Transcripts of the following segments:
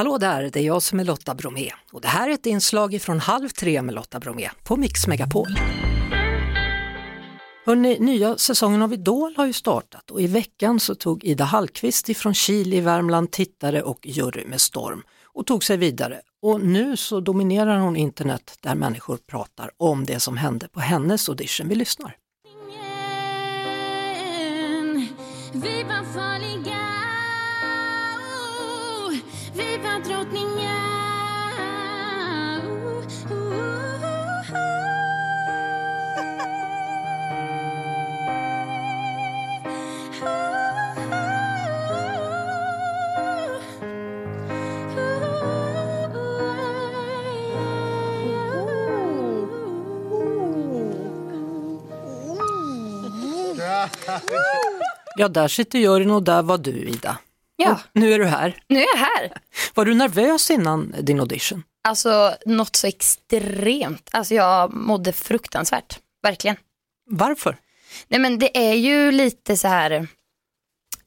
Hallå där, det är jag som är Lotta Bromé och det här är ett inslag från Halv tre med Lotta Bromé på Mix Megapol. Hörrni, nya säsongen av Idol har ju startat och i veckan så tog Ida Hallqvist ifrån Kil i Värmland tittare och jury med storm och tog sig vidare. Och nu så dominerar hon internet där människor pratar om det som hände på hennes audition. Vi lyssnar. Vi var farliga vi var drottningar oh, oh, Ja, där sitter juryn och där var du Ida. Ja, Och nu är du här. nu är jag här. Var du nervös innan din audition? Alltså något så extremt. Alltså jag mådde fruktansvärt, verkligen. Varför? Nej men det är ju lite så här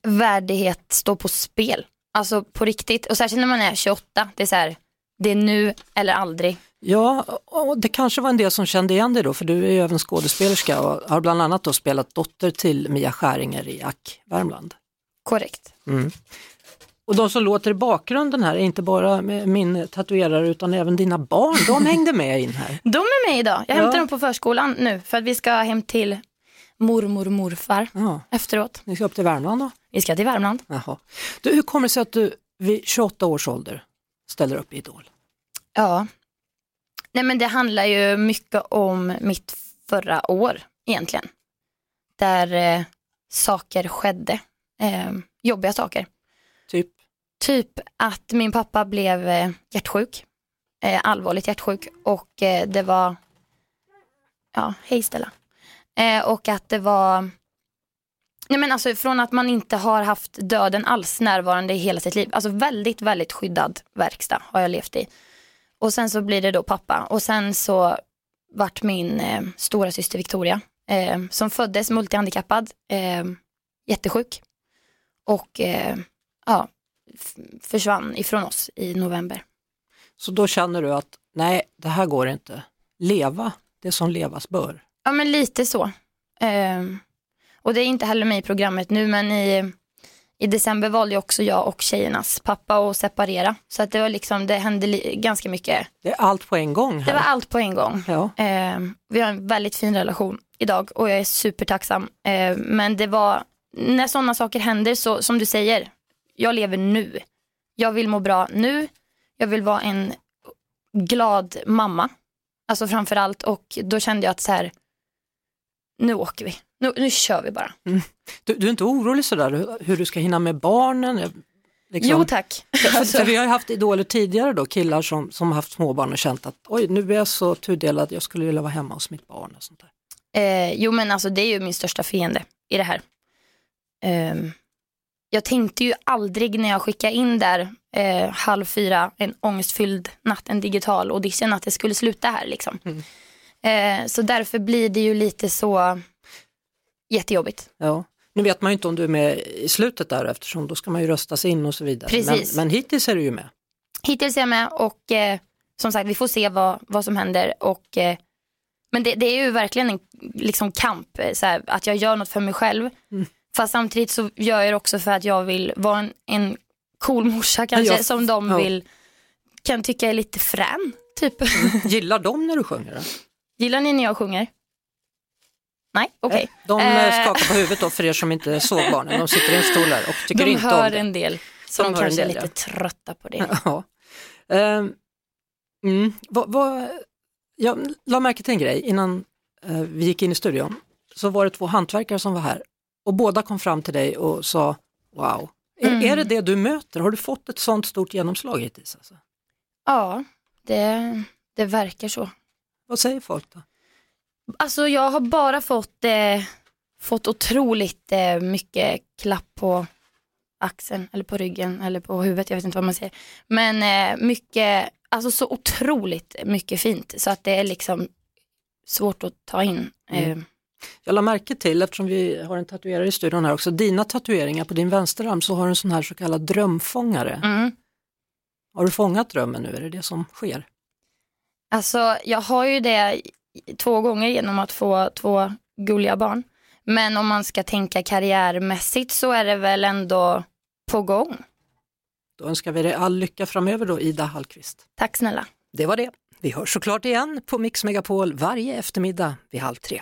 värdighet står på spel. Alltså på riktigt. Och särskilt när man är 28. Det är så här, det är nu eller aldrig. Ja, och det kanske var en del som kände igen dig då, för du är ju även skådespelerska och har bland annat då spelat dotter till Mia Skäringer i Ack, Värmland. Korrekt. Och de som låter i bakgrunden här är inte bara min tatuerare utan även dina barn, de hängde med in här. De är med idag. Jag Ja. hämtar dem på förskolan nu för att vi ska hem till mormor och morfar Ja, efteråt. ni ska upp till Värmland då? Vi ska till Värmland. Jaha. Du, hur kommer det sig att du vid 28 års ålder ställer upp i Idol? Ja. Nej men det handlar ju mycket om mitt förra år egentligen. Där eh, saker skedde. Eh, jobbiga saker. Typ? Typ att min pappa blev eh, hjärtsjuk. Eh, allvarligt hjärtsjuk. Och eh, det var, ja hej Stella. Eh, och att det var, nej men alltså från att man inte har haft döden alls närvarande i hela sitt liv. Alltså väldigt, väldigt skyddad verkstad har jag levt i. Och sen så blir det då pappa. Och sen så vart min eh, stora syster Victoria, eh, som föddes multihandikappad, eh, jättesjuk. Och eh, ja, försvann ifrån oss i november. Så då känner du att nej, det här går inte. Leva det som levas bör. Ja men lite så. Ehm, och det är inte heller med i programmet nu men i, i december valde också jag och tjejernas pappa att separera. Så att det var liksom, det hände ganska mycket. Det är allt på en gång Det här. var allt på en gång. Ja. Ehm, vi har en väldigt fin relation idag och jag är supertacksam. Ehm, men det var, när sådana saker händer så, som du säger, jag lever nu. Jag vill må bra nu. Jag vill vara en glad mamma. Alltså framför allt och då kände jag att så här, nu åker vi. Nu, nu kör vi bara. Du, du är inte orolig sådär hur, hur du ska hinna med barnen? Liksom. Jo tack. För, för vi har ju haft idoler tidigare då, killar som, som har haft småbarn och känt att oj nu är jag så tudelad, jag skulle vilja vara hemma hos mitt barn. och sånt där. Eh, jo men alltså det är ju min största fiende i det här. Ehm, jag tänkte ju aldrig när jag skickade in där eh, halv fyra, en ångestfylld natt, en digital audition, att det skulle sluta här liksom. Eh, så därför blir det ju lite så jättejobbigt. Ja. Nu vet man ju inte om du är med i slutet där eftersom då ska man ju röstas in och så vidare. Precis. Men, men hittills är du ju med. Hittills är jag med och eh, som sagt vi får se vad, vad som händer. Och, eh, men det, det är ju verkligen en liksom, kamp, eh, så här, att jag gör något för mig själv. Fast samtidigt så gör jag det också för att jag vill vara en, en cool morsa kanske Ja, som de ja. vill, kan tycka är lite frän. Typ. Gillar de när du sjunger? Då? Gillar ni när jag sjunger? Nej, okej. De Eh. eh, skakar på huvudet då för er som inte såg barnen. De sitter i en stol där och tycker De inte hör om det. en del, så De de, hör kanske är del, lite ja. trötta på det. Ja. Ehm, mm, vad, vad, jag la märke till en grej innan eh, vi gick in i studion. Så var det två hantverkare som var här och båda kom fram till dig och sa wow. Är, Mm. är det det du möter? Har du fått ett sånt stort genomslag hittills? Alltså? Ja, det, det verkar så. Vad säger folk då? Alltså jag har bara fått, eh, fått otroligt eh, mycket klapp på axeln eller på ryggen eller på huvudet, jag vet inte vad man säger. Men eh, mycket, alltså så otroligt mycket fint så att det är liksom svårt att ta in. Eh, Jag la märke till, eftersom vi har en tatuerare i studion här också, dina tatueringar på din vänsterarm så har du en sån här så kallad drömfångare. mm. Har du fångat drömmen nu? Är det det som sker? Alltså jag har ju det två gånger genom att få två gulliga barn. Men om man ska tänka karriärmässigt så är det väl ändå på gång. Då önskar vi dig all lycka framöver då, Ida Hallqvist. Tack snälla. Det var det. Vi hörs såklart igen på Mix Megapol varje eftermiddag vid halv tre.